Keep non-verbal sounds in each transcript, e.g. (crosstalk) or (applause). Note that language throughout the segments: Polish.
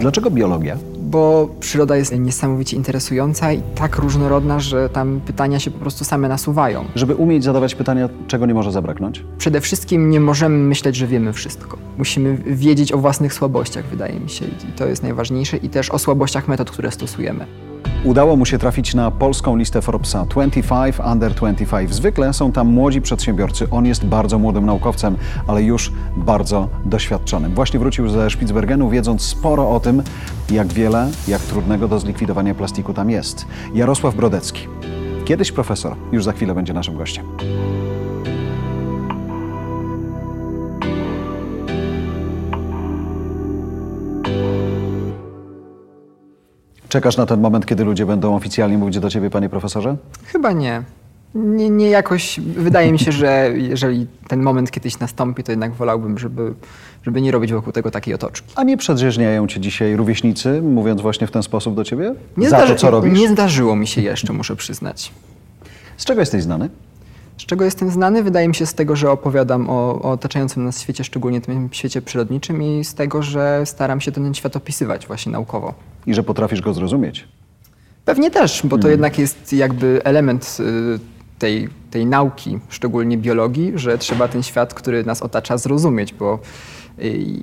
Dlaczego biologia? Bo przyroda jest niesamowicie interesująca i tak różnorodna, że tam pytania się po prostu same nasuwają. Żeby umieć zadawać pytania, czego nie może zabraknąć? Przede wszystkim nie możemy myśleć, że wiemy wszystko. Musimy wiedzieć o własnych słabościach, wydaje mi się, i to jest najważniejsze, i też o słabościach metod, które stosujemy. Udało mu się trafić na polską listę Forbesa 25 Under 25. Zwykle są tam młodzi przedsiębiorcy. On jest bardzo młodym naukowcem, ale już bardzo doświadczonym. Właśnie wrócił ze Spitsbergenu, wiedząc sporo o tym, jak wiele, jak trudnego do zlikwidowania plastiku tam jest. Jarosław Brodecki. Kiedyś profesor, już za chwilę będzie naszym gościem. Czekasz na ten moment, kiedy ludzie będą oficjalnie mówić do ciebie, panie profesorze? Chyba nie. Nie, nie jakoś, wydaje mi się, że jeżeli ten moment kiedyś nastąpi, to jednak wolałbym, żeby, żeby nie robić wokół tego takiej otoczki. A nie przedrzeźniają cię dzisiaj rówieśnicy, mówiąc właśnie w ten sposób do ciebie? Nie Za to, co robisz? Nie zdarzyło mi się jeszcze, muszę przyznać. Z czego jesteś znany? Z czego jestem znany? Wydaje mi się z tego, że opowiadam o, o otaczającym nas świecie, szczególnie tym świecie przyrodniczym i z tego, że staram się ten świat opisywać właśnie naukowo. I że potrafisz go zrozumieć. Pewnie też, bo to jednak jest jakby element y, tej, tej nauki, szczególnie biologii, że trzeba ten świat, który nas otacza, zrozumieć, bo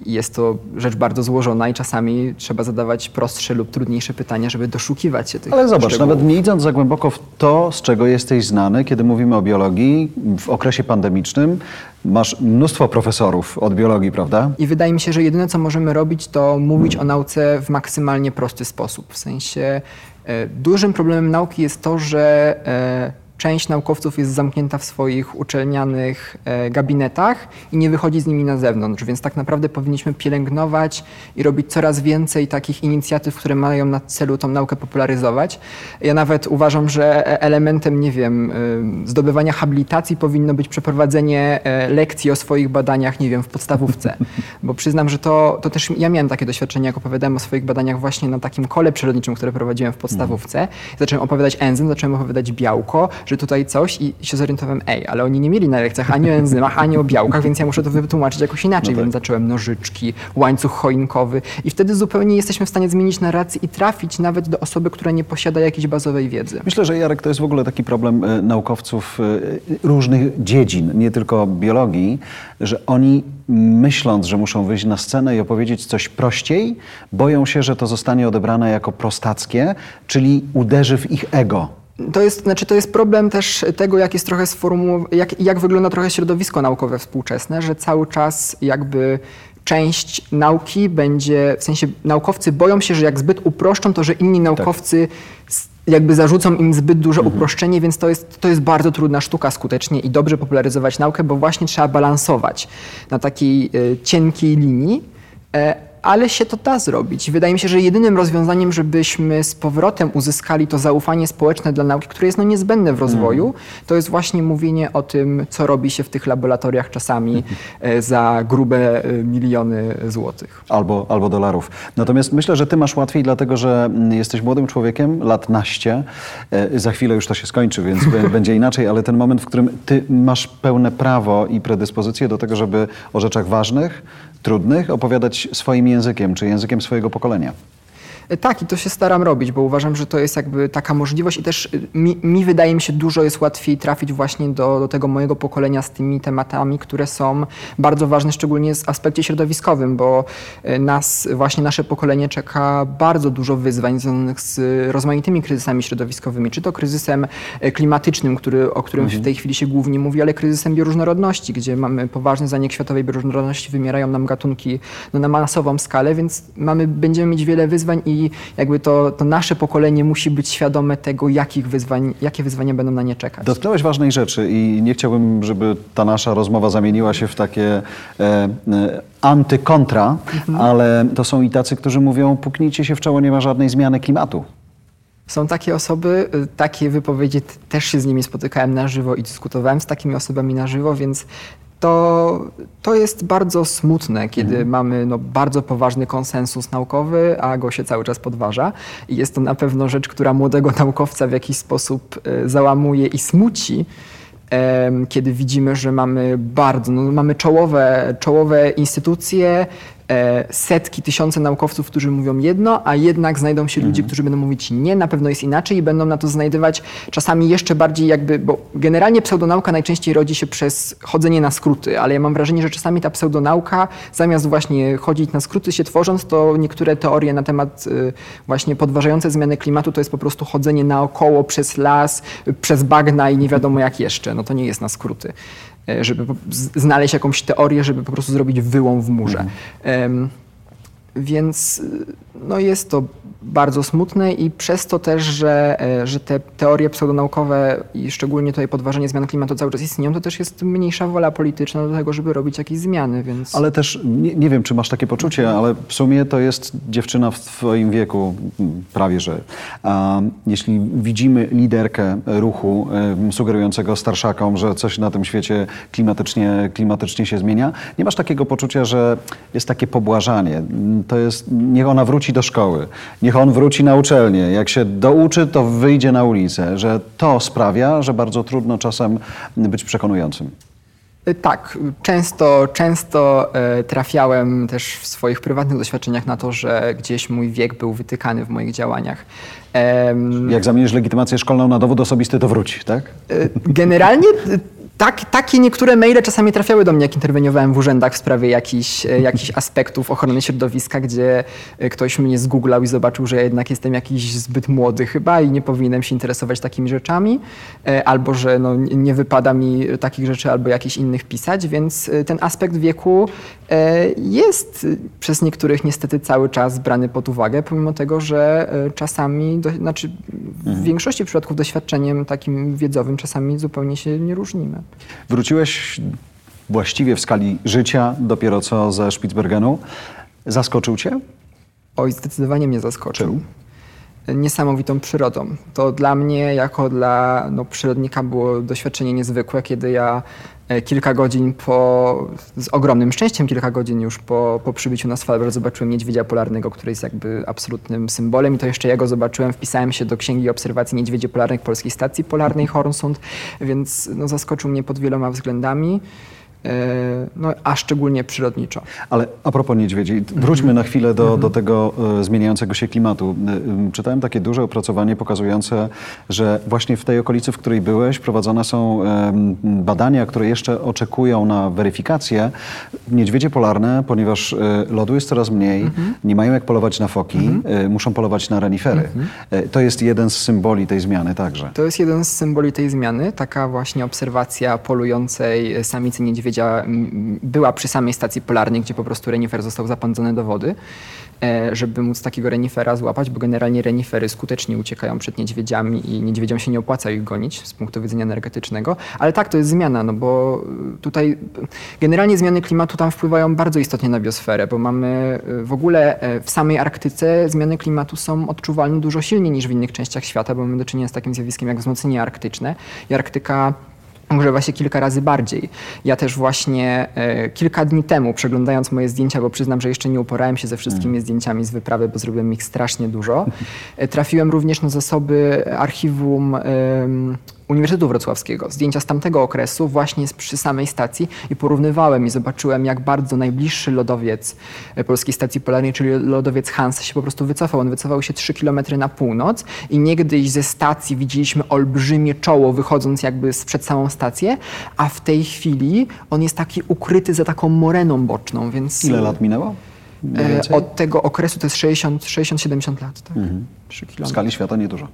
jest to rzecz bardzo złożona i czasami trzeba zadawać prostsze lub trudniejsze pytania, żeby doszukiwać się tych Ale zobacz, szczegółów. nawet nie idąc za głęboko w to, z czego jesteś znany, kiedy mówimy o biologii w okresie pandemicznym, masz mnóstwo profesorów od biologii, prawda? I wydaje mi się, że jedyne, co możemy robić, to mówić o nauce w maksymalnie prosty sposób. W sensie e, dużym problemem nauki jest to, że e, część naukowców jest zamknięta w swoich uczelnianych e, gabinetach i nie wychodzi z nimi na zewnątrz, więc tak naprawdę powinniśmy pielęgnować i robić coraz więcej takich inicjatyw, które mają na celu tą naukę popularyzować. Ja nawet uważam, że e, elementem, nie wiem, y, zdobywania habilitacji powinno być przeprowadzenie e, lekcji o swoich badaniach, nie wiem, w podstawówce. (laughs) Bo przyznam, że to, to też ja miałem takie doświadczenie, jak opowiadałem o swoich badaniach właśnie na takim kole przyrodniczym, które prowadziłem w podstawówce. Zacząłem opowiadać enzym, zacząłem opowiadać białko, że tutaj coś i się zorientowałem, ej, ale oni nie mieli na lekcjach ani o enzymach, ani o białkach, więc ja muszę to wytłumaczyć jakoś inaczej, No tak. więc zacząłem nożyczki, łańcuch choinkowy i wtedy zupełnie jesteśmy w stanie zmienić narrację i trafić nawet do osoby, która nie posiada jakiejś bazowej wiedzy. Myślę, że Jarek, to jest w ogóle taki problem e, naukowców e, różnych dziedzin, nie tylko biologii, że oni myśląc, że muszą wyjść na scenę i opowiedzieć coś prościej, boją się, że to zostanie odebrane jako prostackie, czyli uderzy w ich ego. To jest, znaczy to jest problem też tego, jak jest trochę sformułowane, jak, jak wygląda trochę środowisko naukowe współczesne, że cały czas jakby część nauki będzie, w sensie naukowcy boją się, że jak zbyt uproszczą, to że inni naukowcy s- jakby zarzucą im zbyt duże uproszczenie, więc to jest, to jest bardzo trudna sztuka skutecznie i dobrze popularyzować naukę, bo właśnie trzeba balansować na takiej e, cienkiej linii. Ale się to da zrobić. Wydaje mi się, że jedynym rozwiązaniem, żebyśmy z powrotem uzyskali to zaufanie społeczne dla nauki, które jest no niezbędne w rozwoju, to jest właśnie mówienie o tym, co robi się w tych laboratoriach czasami (laughs) e, za grube e, miliony złotych. Albo, albo dolarów. Natomiast myślę, że ty masz łatwiej, dlatego że mm, jesteś młodym człowiekiem, lat naście. E, Za chwilę już to się skończy, więc (laughs) będzie inaczej, ale ten moment, w którym ty masz pełne prawo i predyspozycję do tego, żeby o rzeczach ważnych, trudnych opowiadać swoim językiem, czy językiem swojego pokolenia. Tak, i to się staram robić, bo uważam, że to jest jakby taka możliwość i też y, mi, mi wydaje mi się dużo jest łatwiej trafić właśnie do, do tego mojego pokolenia z tymi tematami, które są bardzo ważne, szczególnie w aspekcie środowiskowym, bo y, nas, właśnie nasze pokolenie czeka bardzo dużo wyzwań związanych z rozmaitymi kryzysami środowiskowymi, czy to kryzysem y, klimatycznym, który, o którym w tej chwili się głównie mówi, ale kryzysem bioróżnorodności, gdzie mamy poważny zanik światowej bioróżnorodności, wymierają nam gatunki no, na masową skalę, więc mamy, będziemy mieć wiele wyzwań i jakby to, to nasze pokolenie musi być świadome tego, jakich wyzwań, jakie wyzwania będą na nie czekać. Dotknąłeś ważnej rzeczy i nie chciałbym, żeby ta nasza rozmowa zamieniła się w takie e, e, antykontra, ale to są i tacy, którzy mówią, puknijcie się w czoło, nie ma żadnej zmiany klimatu. Są takie osoby, y, takie wypowiedzi, też się z nimi spotykałem na żywo i dyskutowałem z takimi osobami na żywo, więc to, to jest bardzo smutne, kiedy mamy no, bardzo poważny konsensus naukowy, a go się cały czas podważa. I jest to na pewno rzecz, która młodego naukowca w jakiś sposób y, załamuje i smuci. Kiedy widzimy, że mamy bardzo, no, mamy czołowe, czołowe instytucje, e, setki, tysiące naukowców, którzy mówią jedno, a jednak znajdą się ludzie, którzy będą mówić nie, na pewno jest inaczej i będą na to znajdywać czasami jeszcze bardziej jakby, bo generalnie pseudonauka najczęściej rodzi się przez chodzenie na skróty, ale ja mam wrażenie, że czasami ta pseudonauka zamiast właśnie chodzić na skróty się tworząc, to niektóre teorie na temat y, właśnie podważające zmiany klimatu to jest po prostu chodzenie naokoło przez las, przez bagna i nie wiadomo jak jeszcze. No to nie jest na skróty. E, żeby znaleźć jakąś teorię, żeby po prostu zrobić wyłom w murze. Em, Więc y, no jest to bardzo smutne i przez to też, że, e, że te teorie pseudonaukowe i szczególnie tutaj podważenie zmian klimatu cały czas istnieją, to też jest mniejsza wola polityczna do tego, żeby robić jakieś zmiany, więc... Ale też nie, nie wiem, czy masz takie poczucie, ale w sumie to jest dziewczyna w twoim wieku, prawie że. A, jeśli widzimy liderkę ruchu sugerującego starszakom, że coś na tym świecie klimatycznie, klimatycznie się zmienia, nie masz takiego poczucia, że jest takie pobłażanie. To jest, niech ona wróci do szkoły, niech on wróci na uczelnię. Jak się douczy, to wyjdzie na ulicę. Że to sprawia, że bardzo trudno czasem być przekonującym. Y, Tak, często, często e, trafiałem też w swoich prywatnych doświadczeniach na to, że gdzieś mój wiek był wytykany w moich działaniach. Jak zamienisz legitymację szkolną na dowód osobisty, to wróci, tak? Y, Generalnie y, tak, takie niektóre maile czasami trafiały do mnie, jak interweniowałem w urzędach w sprawie jakichś, e, jakichś aspektów ochrony środowiska, gdzie e, ktoś mnie zgooglał i zobaczył, że ja jednak jestem jakiś zbyt młody chyba i nie powinienem się interesować takimi rzeczami, e, albo że no, nie wypada mi takich rzeczy albo jakichś innych pisać, więc ten aspekt wieku jest przez niektórych niestety cały czas brany pod uwagę, pomimo tego, że czasami, do, znaczy w większości przypadków doświadczeniem takim wiedzowym czasami zupełnie się nie różnimy. Wróciłeś właściwie w skali życia dopiero co ze Spitsbergenu. Zaskoczył cię? Oj, zdecydowanie mnie zaskoczył. Czym? Niesamowitą przyrodą. To dla mnie, jako dla no, przyrodnika, było doświadczenie niezwykłe, kiedy ja e, kilka godzin po, z ogromnym szczęściem, kilka godzin już po, po przybyciu na Svalbard zobaczyłem niedźwiedzia polarnego, który jest jakby absolutnym symbolem i to jeszcze ja go zobaczyłem, wpisałem się do Księgi Obserwacji Niedźwiedzi Polarnych Polskiej Stacji Polarnej Hornsund, więc no, zaskoczył mnie pod wieloma względami, no, a szczególnie przyrodniczo. Ale a propos niedźwiedzi, wróćmy na chwilę do, do tego e, zmieniającego się klimatu. E, e, czytałem takie duże opracowanie pokazujące, że właśnie w tej okolicy, w której byłeś, prowadzone są e, badania, które jeszcze oczekują na weryfikację. Niedźwiedzie polarne, ponieważ e, lodu jest coraz mniej, nie mają jak polować na foki, e, muszą polować na renifery. E, to jest jeden z symboli tej zmiany także. To jest jeden z symboli tej zmiany. Taka właśnie obserwacja polującej samicy była przy samej stacji polarnej, gdzie po prostu renifer został zapędzony do wody, e, żeby móc takiego renifera złapać, bo generalnie renifery skutecznie uciekają przed niedźwiedziami i niedźwiedziom się nie opłaca ich gonić z punktu widzenia energetycznego. Ale tak, to jest zmiana, no bo y, tutaj generalnie zmiany klimatu tam wpływają bardzo istotnie na biosferę, bo mamy y, w ogóle e, w samej Arktyce zmiany klimatu są odczuwalne dużo silniej niż w innych częściach świata, bo mamy do czynienia z takim zjawiskiem jak wzmocnienie arktyczne i Arktyka ogrzewa się kilka razy bardziej. Ja też właśnie e, kilka dni temu, przeglądając moje zdjęcia, bo przyznam, że jeszcze nie uporałem się ze wszystkimi zdjęciami z wyprawy, bo zrobiłem ich strasznie dużo, e, trafiłem również na zasoby archiwum Uniwersytetu Wrocławskiego, zdjęcia z tamtego okresu, właśnie przy samej stacji i porównywałem i zobaczyłem, jak bardzo najbliższy lodowiec e, Polskiej Stacji Polarnej, czyli lodowiec Hansa się po prostu wycofał. On wycofał się 3 km na północ i niegdyś ze stacji widzieliśmy olbrzymie czoło wychodząc jakby przed samą stację, a w tej chwili on jest taki ukryty za taką moreną boczną, więc... Ile lat minęło? E? Od tego okresu to jest 60 60-70 lat, tak? 3 W skali świata niedużo.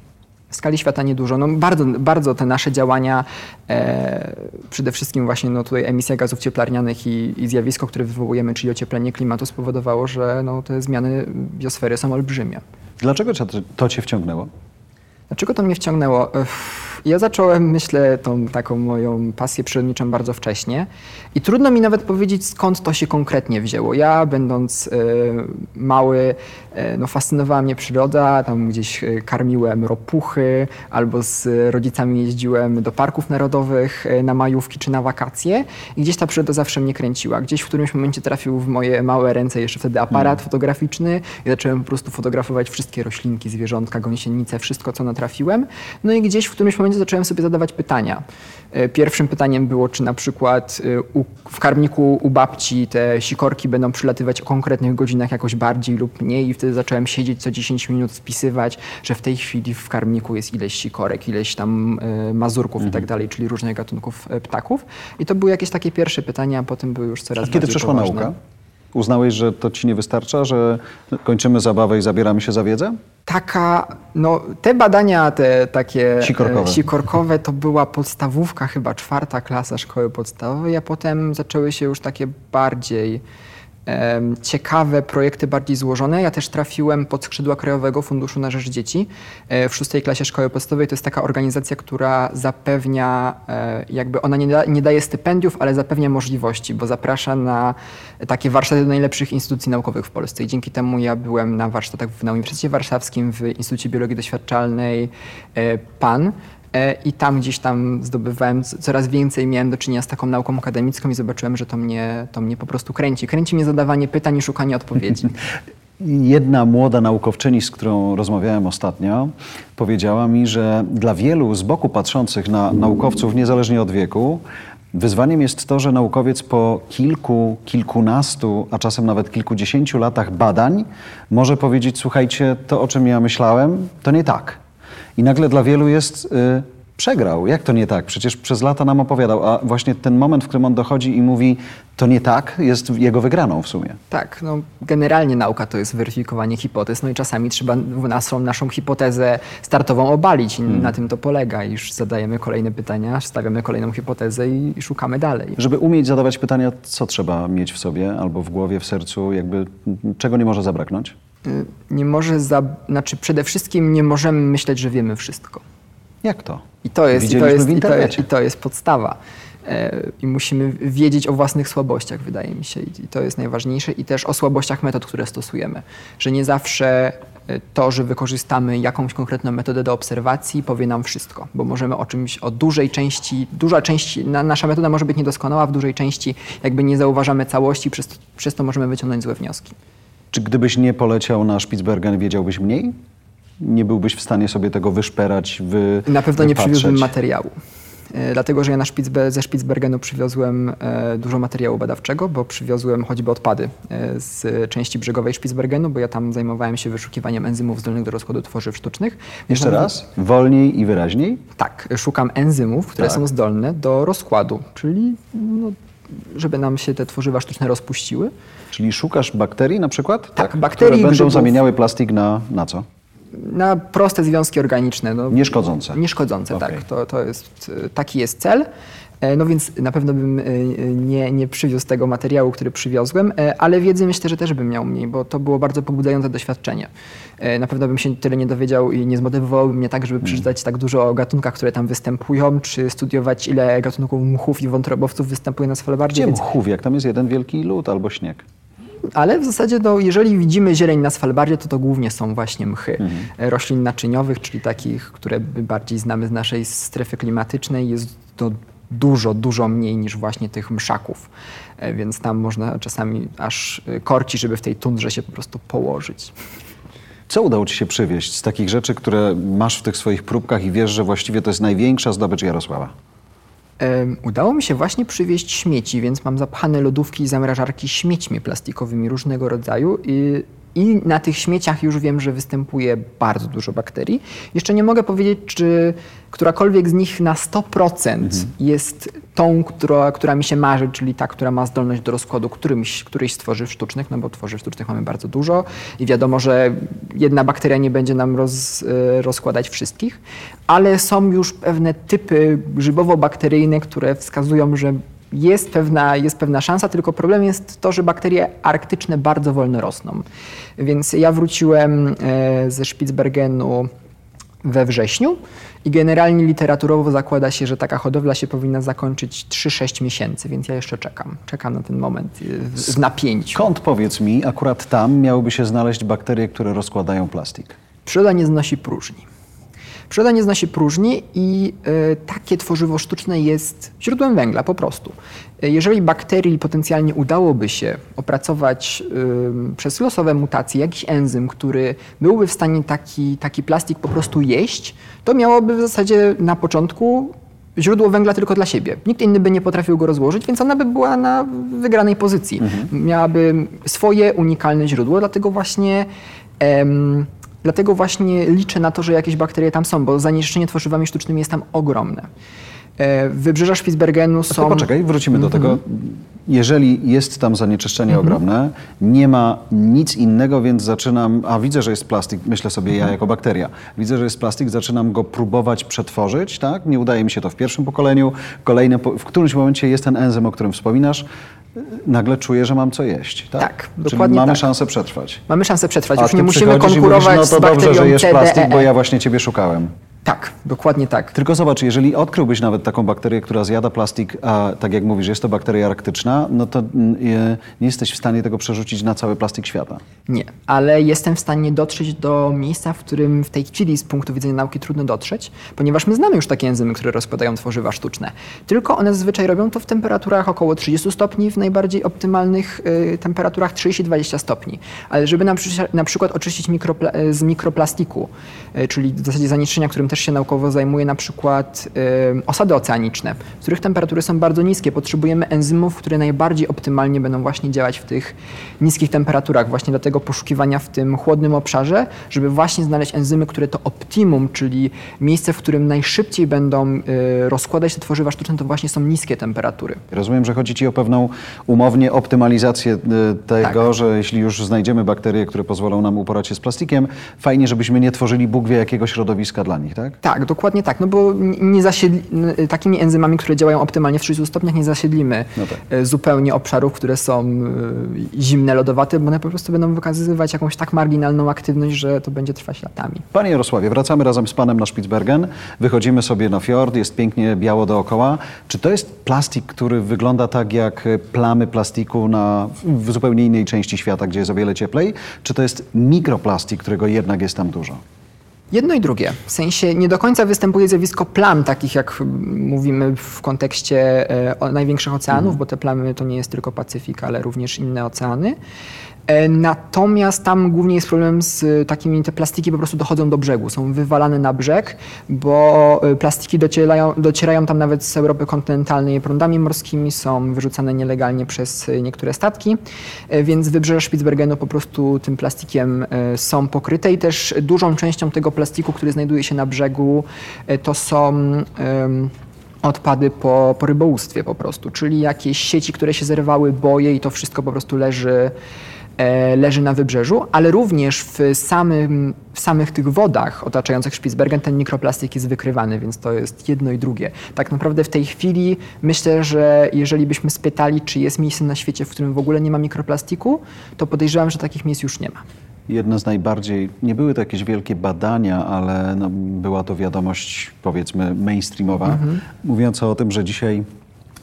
W skali świata niedużo. No bardzo, bardzo te nasze działania, e, przede wszystkim właśnie no tutaj emisja gazów cieplarnianych i, i zjawisko, które wywołujemy, czyli ocieplenie klimatu spowodowało, że no, te zmiany biosfery są olbrzymie. Dlaczego to cię wciągnęło? Dlaczego to mnie wciągnęło? Ja zacząłem, myślę, tą taką moją pasję przyrodniczą bardzo wcześnie i trudno mi nawet powiedzieć, skąd to się konkretnie wzięło. Ja, będąc e, mały, e, no, fascynowała mnie przyroda, tam gdzieś e, karmiłem ropuchy albo z rodzicami jeździłem do parków narodowych na majówki czy na wakacje i gdzieś ta przyroda zawsze mnie kręciła. Gdzieś w którymś momencie trafił w moje małe ręce jeszcze wtedy aparat fotograficzny i zacząłem po prostu fotografować wszystkie roślinki, zwierzątka, gąsienice, wszystko co natrafiłem. No i gdzieś w którymś momencie momencie zacząłem sobie zadawać pytania. E, pierwszym pytaniem było, czy na przykład e, w karmniku u babci te sikorki będą przylatywać o konkretnych godzinach jakoś bardziej lub mniej i wtedy zacząłem siedzieć co 10 minut, spisywać, że w tej chwili w karmniku jest ileś sikorek, ileś tam e, mazurków mhm. i tak mhm. dalej, czyli różnych gatunków ptaków. I to były jakieś takie pierwsze pytania, a potem były już coraz a kiedy przeszła poważne. nauka? Uznałeś, że to ci nie wystarcza, że kończymy zabawę i zabieramy się za wiedzę? Taka, no te badania te takie sikorkowe, sikorkowe to była podstawówka, chyba czwarta klasa szkoły podstawowej, a potem zaczęły się już takie bardziej ciekawe projekty, bardziej złożone. Ja też trafiłem pod skrzydła Krajowego Funduszu na Rzecz Dzieci e, w szóstej klasie szkoły podstawowej. To jest taka organizacja, która zapewnia, e, jakby ona nie, da, nie daje stypendiów, ale zapewnia możliwości, bo zaprasza na takie warsztaty do najlepszych instytucji naukowych w Polsce. I dzięki temu ja byłem na warsztatach na Uniwersytecie Warszawskim, w Instytucie Biologii Doświadczalnej e, PAN. E, i tam gdzieś tam zdobywałem coraz więcej, miałem do czynienia z taką nauką akademicką i zobaczyłem, że to mnie, to mnie po prostu kręci. Kręci mnie zadawanie pytań i szukanie odpowiedzi. (laughs) Jedna młoda naukowczyni, z którą rozmawiałem ostatnio, powiedziała mi, że dla wielu z boku patrzących na naukowców, niezależnie od wieku, Wyzwaniem jest to, że naukowiec po kilku, kilkunastu, a czasem nawet kilkudziesięciu latach badań może powiedzieć: Słuchajcie, to o czym ja myślałem, to nie tak. I nagle dla wielu jest y, przegrał. Jak to nie tak? Przecież przez lata nam opowiadał, a właśnie ten moment, w którym on dochodzi i mówi, to nie tak, jest jego wygraną w sumie. Tak, no generalnie nauka to jest weryfikowanie hipotez, no i czasami trzeba naszą, naszą hipotezę startową obalić i hmm. na tym to polega. Już zadajemy kolejne pytania, stawiamy kolejną hipotezę i, i szukamy dalej. Żeby umieć zadawać pytania, co trzeba mieć w sobie albo w głowie, w sercu, jakby czego nie może zabraknąć? Y, nie może, za, znaczy przede wszystkim nie możemy myśleć, że wiemy wszystko. Jak to? I to jest, i to jest, i to jest, i to jest podstawa. E, I musimy wiedzieć o własnych słabościach, wydaje mi się. I to jest najważniejsze. I też o słabościach metod, które stosujemy. Że nie zawsze e, to, że wykorzystamy jakąś konkretną metodę do obserwacji, powie nam wszystko, bo możemy o czymś, o dużej części, duża część, na, nasza metoda może być niedoskonała, w dużej części jakby nie zauważamy całości, przez, przez to możemy wyciągnąć złe wnioski. Czy gdybyś nie poleciał na Spitsbergen, wiedziałbyś mniej? Nie byłbyś w stanie sobie tego wyszperać, wy, Na pewno wypatrzeć. nie przywiózłbym materiału. E, dlatego, że ja na Spitzbe ze Spitsbergenu przywiozłem e, dużo materiału badawczego, bo przywiozłem choćby odpady e, z części brzegowej Spitsbergenu, bo ja tam zajmowałem się wyszukiwaniem enzymów zdolnych do rozkładu tworzyw sztucznych. Jeszcze raz? Wolniej i wyraźniej? Tak, szukam enzymów, które tak. są zdolne do rozkładu, czyli no, żeby nam się te tworzywa sztuczne rozpuściły. Czyli szukasz bakterii na przykład? Tak, tak bakterii. Które będą grzybów, zamieniały plastik na, na co? Na proste związki organiczne. No, nieszkodzące. Nieszkodzące, okay. tak. To, to jest, taki jest cel. E, no więc na pewno bym e, nie, nie przywiózł tego materiału, który przywiozłem, e, ale wiedzy myślę, że też bym miał mniej, bo to było bardzo pobudzające doświadczenie. Na pewno bym się tyle nie dowiedział i nie zmotywowałoby mnie tak, żeby hmm. przeczytać tak dużo o gatunkach, które tam występują, czy studiować ile gatunków mchów i wątrobowców występuje na Svalbardzie. Gdzie więc... mchów? Jak tam jest jeden wielki lód albo śnieg? ale w zasadzie no, jeżeli widzimy zieleń na Svalbardzie, to to głównie są właśnie mchy mhm. roślin naczyniowych, czyli takich, które bardziej znamy z naszej strefy klimatycznej. Jest to dużo, dużo mniej niż właśnie tych mszaków. E, więc tam można czasami aż e, korci, żeby w tej tundrze się po prostu położyć. Co udało Ci się przywieźć z takich rzeczy, które masz w tych swoich próbkach i wiesz, że właściwie to jest największa zdobycz Jarosława? Udało mi się właśnie przywieźć śmieci, więc mam zapchane lodówki i zamrażarki śmiećmi plastikowymi różnego rodzaju i i na tych śmieciach już wiem, że występuje bardzo dużo bakterii. Jeszcze nie mogę powiedzieć, czy którakolwiek z nich na 100% mhm. jest tą, która, która mi się marzy, czyli ta, która ma zdolność do rozkładu którymś, któryś z tworzyw sztucznych, no bo tworzyw sztucznych mamy bardzo dużo i wiadomo, że jedna bakteria nie będzie nam roz, e, rozkładać wszystkich, ale są już pewne typy grzybowo-bakteryjne, które wskazują, że jest pewna, jest pewna szansa, tylko problem jest to, że bakterie arktyczne bardzo wolno rosną. Więc ja wróciłem e, ze Spitsbergenu we wrześniu i generalnie literaturowo zakłada się, że taka hodowla się powinna zakończyć 3-6 miesięcy, więc ja jeszcze czekam. Czekam na ten moment w, w napięciu. Skąd, powiedz mi, akurat tam miałyby się znaleźć bakterie, które rozkładają plastik? Przyroda nie znosi próżni. Przyroda nie znosi próżni i y, takie tworzywo sztuczne jest źródłem węgla po prostu. Y, jeżeli bakterii potencjalnie udałoby się opracować przez losowe mutacje jakiś enzym, który byłby w stanie taki, taki plastik po prostu jeść, to miałoby w zasadzie na początku źródło węgla tylko dla siebie. Nikt inny by nie potrafił go rozłożyć, więc ona by była na wygranej pozycji. Mhm. Miałaby swoje unikalne źródło, dlatego właśnie. Em, Dlatego właśnie liczę na to, że jakieś bakterie tam są, bo zanieczyszczenie tworzywami sztucznymi jest tam ogromne. E, wybrzeża Spitsbergenu są... To poczekaj, wrócimy do tego. Mhm. Jeżeli jest tam zanieczyszczenie mhm. ogromne, nie ma nic innego, więc zaczynam, a widzę, że jest plastik, myślę sobie ja mhm. jako bakteria, widzę, że jest plastik, zaczynam go próbować przetworzyć, tak? Nie udaje mi się to w pierwszym pokoleniu, kolejne, w którymś momencie jest ten enzym, o którym wspominasz, nagle czuję, że mam co jeść. Tak, tak Czyli dokładnie mamy tak. szansę przetrwać. Mamy szansę przetrwać. A Już nie musimy konkurować mówisz, no to z dobrze, że jesz plastik, bo CDE. ja właśnie ciebie szukałem. Tak, dokładnie tak. Tylko zobacz, jeżeli odkryłbyś nawet taką bakterię, która zjada plastik, a tak jak mówisz, jest to bakteria arktyczna, no to mm, nie jesteś w stanie tego przerzucić na cały plastik świata. Nie, ale jestem w stanie dotrzeć do miejsca, w którym w tej chwili z punktu widzenia nauki trudno dotrzeć, ponieważ my znamy już takie enzymy, które rozkładają tworzywa sztuczne. Tylko one zazwyczaj robią to w temperaturach około 30 stopni, w najbardziej optymalnych y, temperaturach 30-20 stopni. Ale żeby na, na przykład oczyścić mikropla z mikroplastiku, y, czyli w zasadzie zanieczyszczenia, którym też się naukowo zajmuje na przykład osady oceaniczne, w których temperatury są bardzo niskie. Potrzebujemy enzymów, które najbardziej optymalnie będą właśnie działać w tych niskich temperaturach. Właśnie dlatego poszukiwania w tym chłodnym obszarze, żeby właśnie znaleźć enzymy, które to optimum, czyli miejsce, w którym najszybciej będą y, rozkładać te tworzywa sztuczne, to właśnie są niskie temperatury. Rozumiem, że chodzi Ci o pewną umownie optymalizację y, tego, tak. że jeśli już znajdziemy bakterie, które pozwolą nam uporać się z plastikiem, fajnie, żebyśmy nie tworzyli Bóg wie jakiego środowiska dla nich, tak? Tak, dokładnie tak, no bo nie zasiedli, takimi enzymami, które działają optymalnie w 30 stopniach, nie zasiedlimy no tak. E, zupełnie obszarów, które są e, zimne, lodowate, bo one po prostu będą wykazywać jakąś tak marginalną aktywność, że to będzie trwać latami. Panie Jarosławie, wracamy razem z Panem na Spitsbergen, wychodzimy sobie na fiord, jest pięknie biało dookoła. Czy to jest plastik, który wygląda tak jak plamy plastiku na, w zupełnie innej części świata, gdzie jest o wiele cieplej? Czy to jest mikroplastik, którego jednak jest tam dużo? Jedno i drugie. W sensie nie do końca występuje zjawisko plam, takich jak mówimy w kontekście e, największych oceanów, mhm. bo te plamy to nie jest tylko Pacyfik, ale również inne oceany. E, natomiast tam głównie jest problem z takimi, te plastiki po prostu dochodzą do brzegu, są wywalane na brzeg, bo e, plastiki docierają, docierają tam nawet z Europy kontynentalnej prądami morskimi, są wyrzucane nielegalnie przez niektóre statki, e, więc wybrzeże Spitsbergenu po prostu tym plastikiem są pokryte i też dużą częścią tego plastiku, który znajduje się na brzegu, to są odpady po, po rybołówstwie po prostu, czyli jakieś sieci, które się zerwały, boje i to wszystko po prostu leży E, leży na wybrzeżu, ale również w, samym, w samych tych wodach otaczających Spitsbergen ten mikroplastik jest wykrywany, więc to jest jedno i drugie. Tak naprawdę w tej chwili myślę, że jeżeli byśmy spytali, czy jest miejsce na świecie, w którym w ogóle nie ma mikroplastiku, to podejrzewam, że takich miejsc już nie ma. Jedno z najbardziej, nie były to jakieś wielkie badania, ale no, była to wiadomość powiedzmy mainstreamowa, mhm. mówiąca o tym, że dzisiaj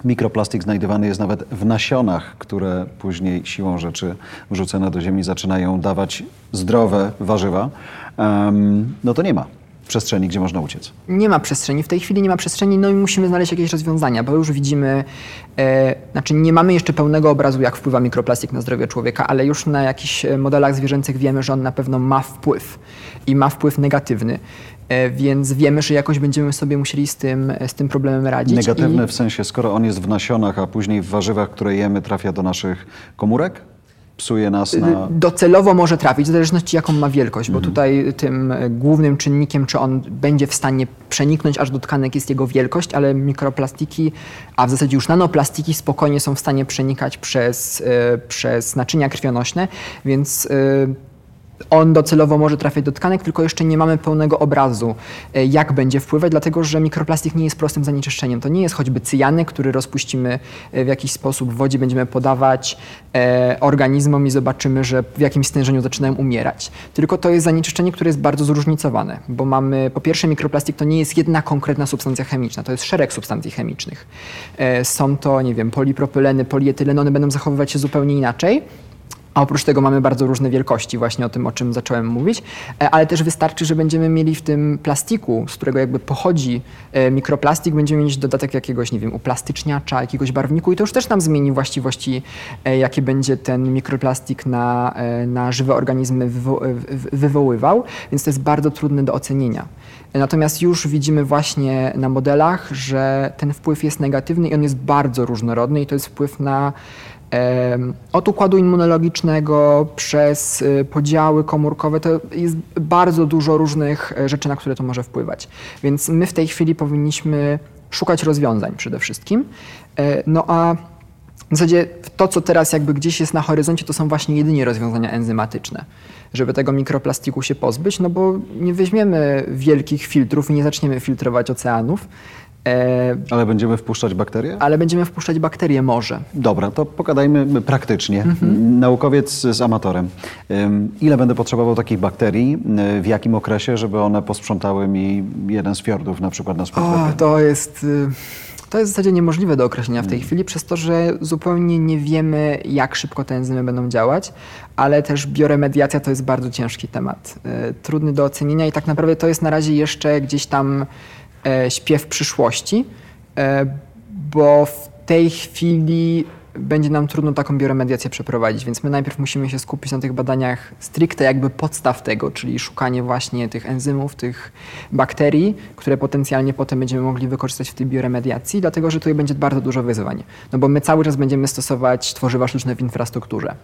Mikroplastik znajdowany jest nawet w nasionach, które później siłą rzeczy wrzucone do ziemi zaczynają dawać zdrowe warzywa. Um, no to nie ma przestrzeni, gdzie można uciec. Nie ma przestrzeni. W tej chwili nie ma przestrzeni, no i musimy znaleźć jakieś rozwiązania, bo już widzimy, e, znaczy nie mamy jeszcze pełnego obrazu, jak wpływa mikroplastik na zdrowie człowieka, ale już na jakichś e, modelach zwierzęcych wiemy, że on na pewno ma wpływ i ma wpływ negatywny. E, więc wiemy, że jakoś będziemy sobie musieli z tym, z tym problemem radzić. Negatywny i... w sensie, skoro on jest w nasionach, a później w warzywach, które jemy, trafia do naszych komórek? Psuje nas na... Docelowo może trafić, w zależności jaką ma wielkość, bo mhm. tutaj tym głównym czynnikiem, czy on będzie w stanie przeniknąć aż do tkanek jest jego wielkość, ale mikroplastiki, a w zasadzie już nanoplastiki spokojnie są w stanie przenikać przez, e, przez naczynia krwionośne, więc e, on docelowo może trafiać do tkanek, tylko jeszcze nie mamy pełnego obrazu, e, jak będzie wpływać, dlatego że mikroplastik nie jest prostym zanieczyszczeniem. To nie jest choćby cyjanek, który rozpuścimy e, w jakiś sposób w wodzie, będziemy podawać e, organizmom i zobaczymy, że w jakimś stężeniu zaczynają umierać. Tylko to jest zanieczyszczenie, które jest bardzo zróżnicowane, bo mamy, po pierwsze mikroplastik to nie jest jedna konkretna substancja chemiczna, to jest szereg substancji chemicznych. Są to, nie wiem, polipropyleny, polietyleny, one będą zachowywać się zupełnie inaczej. A oprócz tego mamy bardzo różne wielkości, właśnie o tym, o czym zacząłem mówić, e, ale też wystarczy, że będziemy mieli w tym plastiku, z którego jakby pochodzi e, mikroplastik, będziemy mieć dodatek jakiegoś, nie wiem, uplastyczniacza, jakiegoś barwniku i to już też nam zmieni właściwości, e, jakie będzie ten mikroplastik na, na żywe organizmy wywo wywoływał, więc to jest bardzo trudne do ocenienia. Natomiast już widzimy właśnie na modelach, że ten wpływ jest negatywny i on jest bardzo różnorodny i to jest wpływ na od układu immunologicznego przez y, podziały komórkowe, to jest bardzo dużo różnych e, rzeczy, na które to może wpływać. Więc my w tej chwili powinniśmy szukać rozwiązań przede wszystkim. E, no a w zasadzie to, co teraz jakby gdzieś jest na horyzoncie, to są właśnie jedynie rozwiązania enzymatyczne, żeby tego mikroplastiku się pozbyć, no bo nie weźmiemy wielkich filtrów i nie zaczniemy filtrować oceanów, E, ale będziemy wpuszczać bakterie? Ale będziemy wpuszczać bakterie może. Dobra, to pogadajmy praktycznie. Mhm. Naukowiec z amatorem. Ile będę potrzebował takich bakterii? W jakim okresie, żeby one posprzątały mi jeden z fiordów na przykład na spotkaniu? To jest... Y, to jest w zasadzie niemożliwe do określenia w tej mm. chwili, przez to, że zupełnie nie wiemy, jak szybko te enzymy będą działać, ale też bioremediacja to jest bardzo ciężki temat. Y, trudny do ocenienia i tak naprawdę to jest na razie jeszcze gdzieś tam śpiew przyszłości, e, bo w tej chwili będzie nam trudno taką bioremediację przeprowadzić, więc my najpierw musimy się skupić na tych badaniach stricte jakby podstaw tego, czyli szukanie właśnie tych enzymów, tych bakterii, które potencjalnie potem będziemy mogli wykorzystać w tej bioremediacji, dlatego że tutaj będzie bardzo dużo wyzwań. No bo my cały czas będziemy stosować tworzywa sztuczne w infrastrukturze.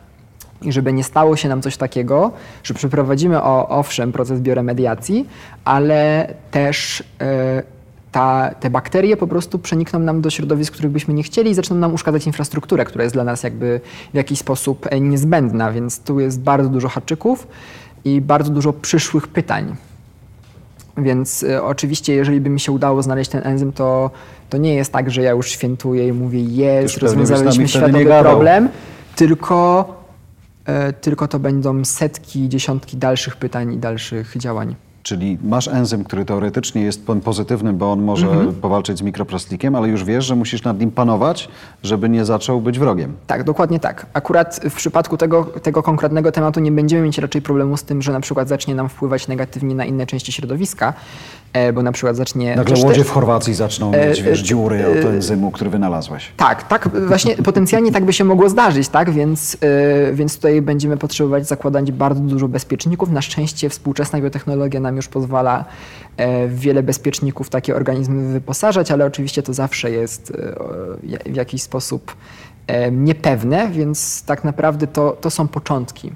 I żeby nie stało się nam coś takiego, że przeprowadzimy o, owszem proces bioremediacji, ale też e, ta, te bakterie po prostu przenikną nam do środowisk, których byśmy nie chcieli i zaczną nam uszkadzać infrastrukturę, która jest dla nas jakby w jakiś sposób e, niezbędna, więc tu jest bardzo dużo haczyków i bardzo dużo przyszłych pytań. Więc y, oczywiście, jeżeli by mi się udało znaleźć ten enzym, to, to nie jest tak, że ja już świętuję i mówię, jest, rozwiązaliśmy światowy problem, tylko tylko to będą setki, dziesiątki dalszych pytań i dalszych działań. Czyli masz enzym, który teoretycznie jest pozytywny, bo on może mhm. powalczyć z mikroplastikiem, ale już wiesz, że musisz nad nim panować, żeby nie zaczął być wrogiem. Tak, dokładnie tak. Akurat w przypadku tego, tego konkretnego tematu nie będziemy mieć raczej problemu z tym, że na przykład zacznie nam wpływać negatywnie na inne części środowiska, E, bo na przykład zacznie... Nagle łodzie w Chorwacji zaczną e, mieć, wiesz, dziury od e, enzymu, który wynalazłeś. Tak, tak, właśnie potencjalnie tak by się mogło zdarzyć, tak, więc, więc tutaj będziemy potrzebować zakładać bardzo dużo bezpieczników. Na szczęście współczesna biotechnologia nam już pozwala w wiele bezpieczników takie organizmy wyposażać, ale oczywiście to zawsze jest w jakiś sposób niepewne, więc tak naprawdę to, to są początki.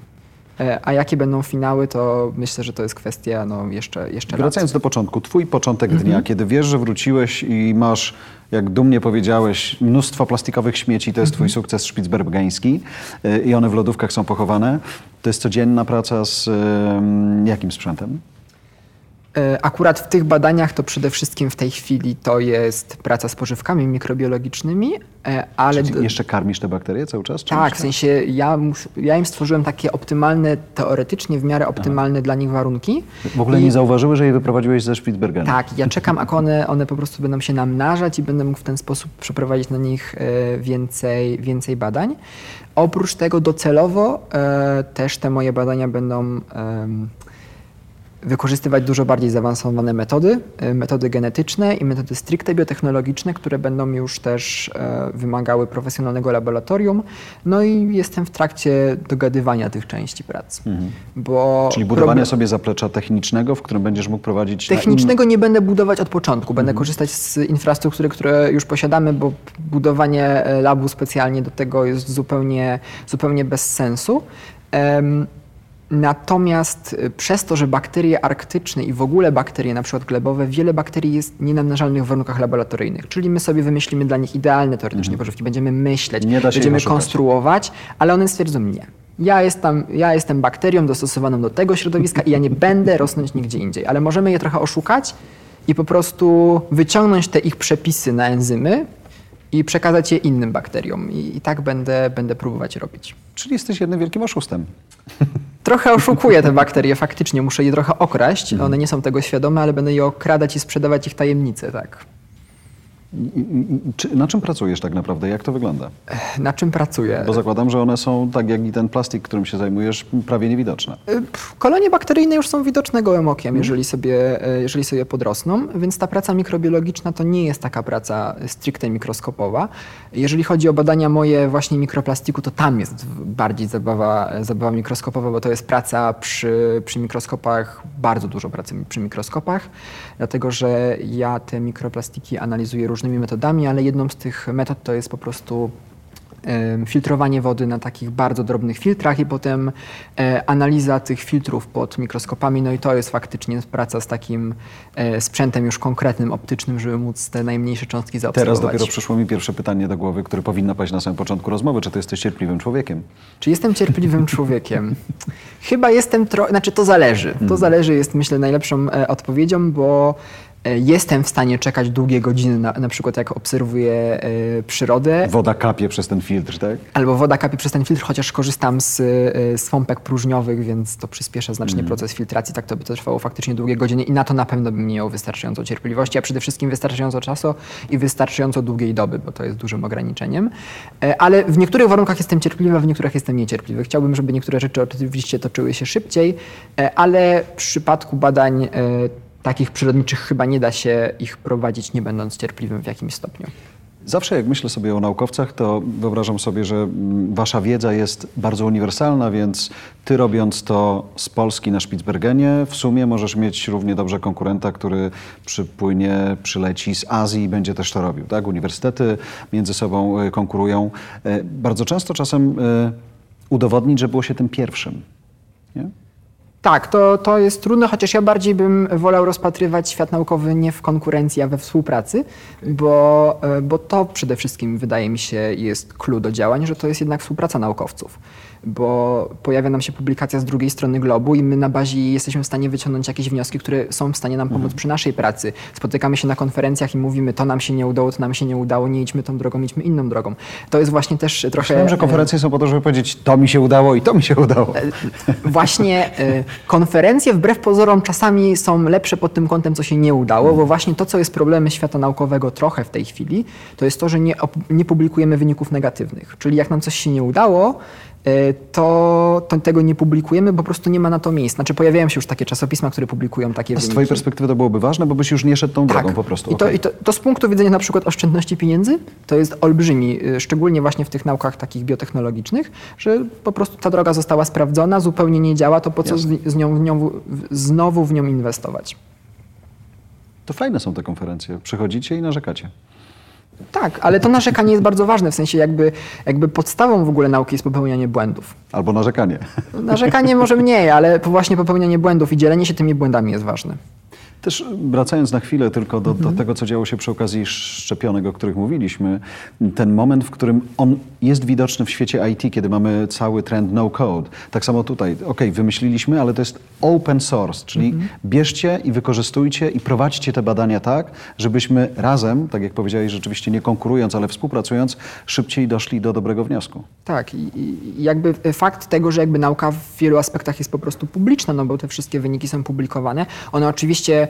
E, a jakie będą finały, to myślę, że to jest kwestia no, jeszcze, jeszcze Wracając lat. do początku, twój początek mhm. dnia, kiedy wiesz, że wróciłeś i masz, jak dumnie powiedziałeś, mnóstwo plastikowych śmieci, to jest twój mhm. sukces szpicbergański e, i one w lodówkach są pochowane. To jest codzienna praca z jakim sprzętem? E, akurat w tych badaniach to przede wszystkim w tej chwili to jest praca z pożywkami mikrobiologicznymi, e, ale... Czyli jeszcze karmisz te bakterie cały czas? Tak, w sensie ja, ja im stworzyłem takie optymalne, teoretycznie w miarę optymalne Aha. dla nich warunki. W ogóle I... nie zauważyły, że je wyprowadziłeś ze Spitsbergena? Tak, ja czekam, a one, one po prostu będą się namnażać i będę mógł w ten sposób przeprowadzić na nich e, więcej, więcej badań. Oprócz tego docelowo też te moje badania będą wykorzystywać dużo bardziej zaawansowane metody, e, metody genetyczne i metody stricte biotechnologiczne, które będą już też e, wymagały profesjonalnego laboratorium. No i jestem w trakcie dogadywania tych części prac. Mhm. Bo Czyli budowania problem... sobie zaplecza technicznego, w którym będziesz mógł prowadzić... Technicznego nie będę budować od początku. Będę mhm. korzystać z infrastruktury, które już posiadamy, bo budowanie e, labu specjalnie do tego jest zupełnie, zupełnie bez sensu. Um, Natomiast y, przez to, że bakterie arktyczne i w ogóle bakterie, na przykład glebowe, wiele bakterii jest nienamnażalnych w warunkach laboratoryjnych. Czyli my sobie wymyślimy dla nich idealne teoretycznie mhm. pożywki, będziemy myśleć, będziemy konstruować, ale one stwierdzą nie. Ja jestem, ja jestem bakterią dostosowaną do tego środowiska i ja nie będę rosnąć nigdzie indziej. Ale możemy je trochę oszukać i po prostu wyciągnąć te ich przepisy na enzymy i przekazać je innym bakteriom. I, i tak będę, będę próbować robić. Czyli jesteś jednym wielkim oszustem. (laughs) Trochę oszukuję te (laughs) bakterie, faktycznie. Muszę je trochę okraść. Mhm. One nie są tego świadome, ale będę je okradać i sprzedawać ich tajemnice, tak. Czy, na czym pracujesz tak naprawdę? Jak to wygląda? Na czym pracuję? Bo zakładam, że one są, tak jak i ten plastik, którym się zajmujesz, prawie niewidoczne. Y, kolonie bakteryjne już są widoczne gołym okiem, jeżeli sobie, y, jeżeli sobie podrosną, więc ta praca mikrobiologiczna to nie jest taka praca stricte mikroskopowa. Jeżeli chodzi o badania moje właśnie mikroplastiku, to tam jest bardziej zabawa, zabawa mikroskopowa, bo to jest praca przy, przy mikroskopach, bardzo dużo pracy przy mikroskopach, dlatego że ja te mikroplastiki analizuję różnymi różnymi metodami, ale jedną z tych metod to jest po prostu filtrowanie wody na takich bardzo drobnych filtrach i potem e, analiza tych filtrów pod mikroskopami. No i to jest faktycznie praca z takim e, sprzętem już konkretnym, optycznym, żeby móc te najmniejsze cząstki zaobserwować. Teraz dopiero przyszło mi pierwsze pytanie do głowy, które powinno paść na samym początku rozmowy. Czy ty jesteś cierpliwym człowiekiem? Czy jestem cierpliwym człowiekiem? Chyba jestem trochę, znaczy to zależy. To hmm. zależy jest myślę najlepszą e, odpowiedzią, bo jestem w stanie czekać długie godziny, na, na przykład jak obserwuję y, przyrodę. Woda kapie przez ten filtr, tak? Albo woda kapie przez ten filtr, chociaż korzystam z, y, z pompek próżniowych, więc to przyspiesza znacznie mm. proces filtracji. Tak to by to trwało faktycznie długie godziny i na to na pewno bym miał wystarczająco cierpliwości, a przede wszystkim wystarczająco czasu i wystarczająco długiej doby, bo to jest dużym ograniczeniem. Y, ale w niektórych warunkach jestem cierpliwy, a w niektórych jestem niecierpliwy. Chciałbym, żeby niektóre rzeczy oczywiście toczyły się szybciej, ale w przypadku badań takich przyrodniczych chyba nie da się ich prowadzić, nie będąc cierpliwym w jakimś stopniu. Zawsze jak myślę sobie o naukowcach, to wyobrażam sobie, że mm, wasza wiedza jest bardzo uniwersalna, więc ty robiąc to z Polski na Spitsbergenie, w sumie możesz mieć równie dobrze konkurenta, który przypłynie, przyleci z Azji i będzie też to robił. Tak? Uniwersytety między sobą y, konkurują. Y, bardzo często czasem y, udowodnić, że było się tym pierwszym. Nie? Tak, to, to jest trudne, chociaż ja bardziej bym wolał rozpatrywać świat naukowy nie w konkurencji, a we współpracy, bo, e, bo to przede wszystkim wydaje mi się jest clue do działań, że to jest jednak współpraca naukowców bo pojawia nam się publikacja z drugiej strony globu i my na bazie jesteśmy w stanie wyciągnąć jakieś wnioski, które są w stanie nam pomóc mhm. przy naszej pracy. Spotykamy się na konferencjach i mówimy, to nam się nie udało, to nam się nie udało, nie idźmy tą drogą, idźmy inną drogą. To jest właśnie też trochę... Myślałem, że konferencje są po to, żeby powiedzieć, to mi się udało i to mi się udało. E, właśnie e, konferencje wbrew pozorom czasami są lepsze pod tym kątem, co się nie udało, bo mhm. właśnie to, co jest problemem świata naukowego trochę w tej chwili, to jest to, że nie, nie publikujemy wyników negatywnych. Czyli jak nam coś się nie udało, E, to, to, tego nie publikujemy, bo po prostu nie ma na to miejsc. Znaczy pojawiają się już takie czasopisma, które publikują takie A z twojej perspektywy to byłoby ważne, bo byś już nie szedł tą tak. drogą po prostu. I, to, okay. i to, to, z punktu widzenia na przykład oszczędności pieniędzy to jest olbrzymi, y, szczególnie właśnie w tych naukach takich biotechnologicznych, że po prostu ta droga została sprawdzona, zupełnie nie działa, to po co z, z nią, w nią, znowu w nią inwestować? To fajne są te konferencje. Przychodzicie i narzekacie. Tak, ale to narzekanie jest bardzo ważne, w sensie jakby, jakby podstawą w ogóle nauki jest popełnianie błędów. Albo narzekanie. Narzekanie może mniej, ale właśnie popełnianie błędów i dzielenie się tymi błędami jest ważne. Też wracając na chwilę tylko do, do, mhm. tego, co działo się przy okazji szczepionek, o których mówiliśmy, ten moment, w którym on jest widoczny w świecie IT, kiedy mamy cały trend no code. Tak samo tutaj, ok, wymyśliliśmy, ale to jest open source, czyli mhm. bierzcie i wykorzystujcie i prowadźcie te badania tak, żebyśmy razem, tak jak powiedziałeś, rzeczywiście nie konkurując, ale współpracując, szybciej doszli do dobrego wniosku. Tak, i, i jakby fakt tego, że jakby nauka w wielu aspektach jest po prostu publiczna, no bo te wszystkie wyniki są publikowane, one oczywiście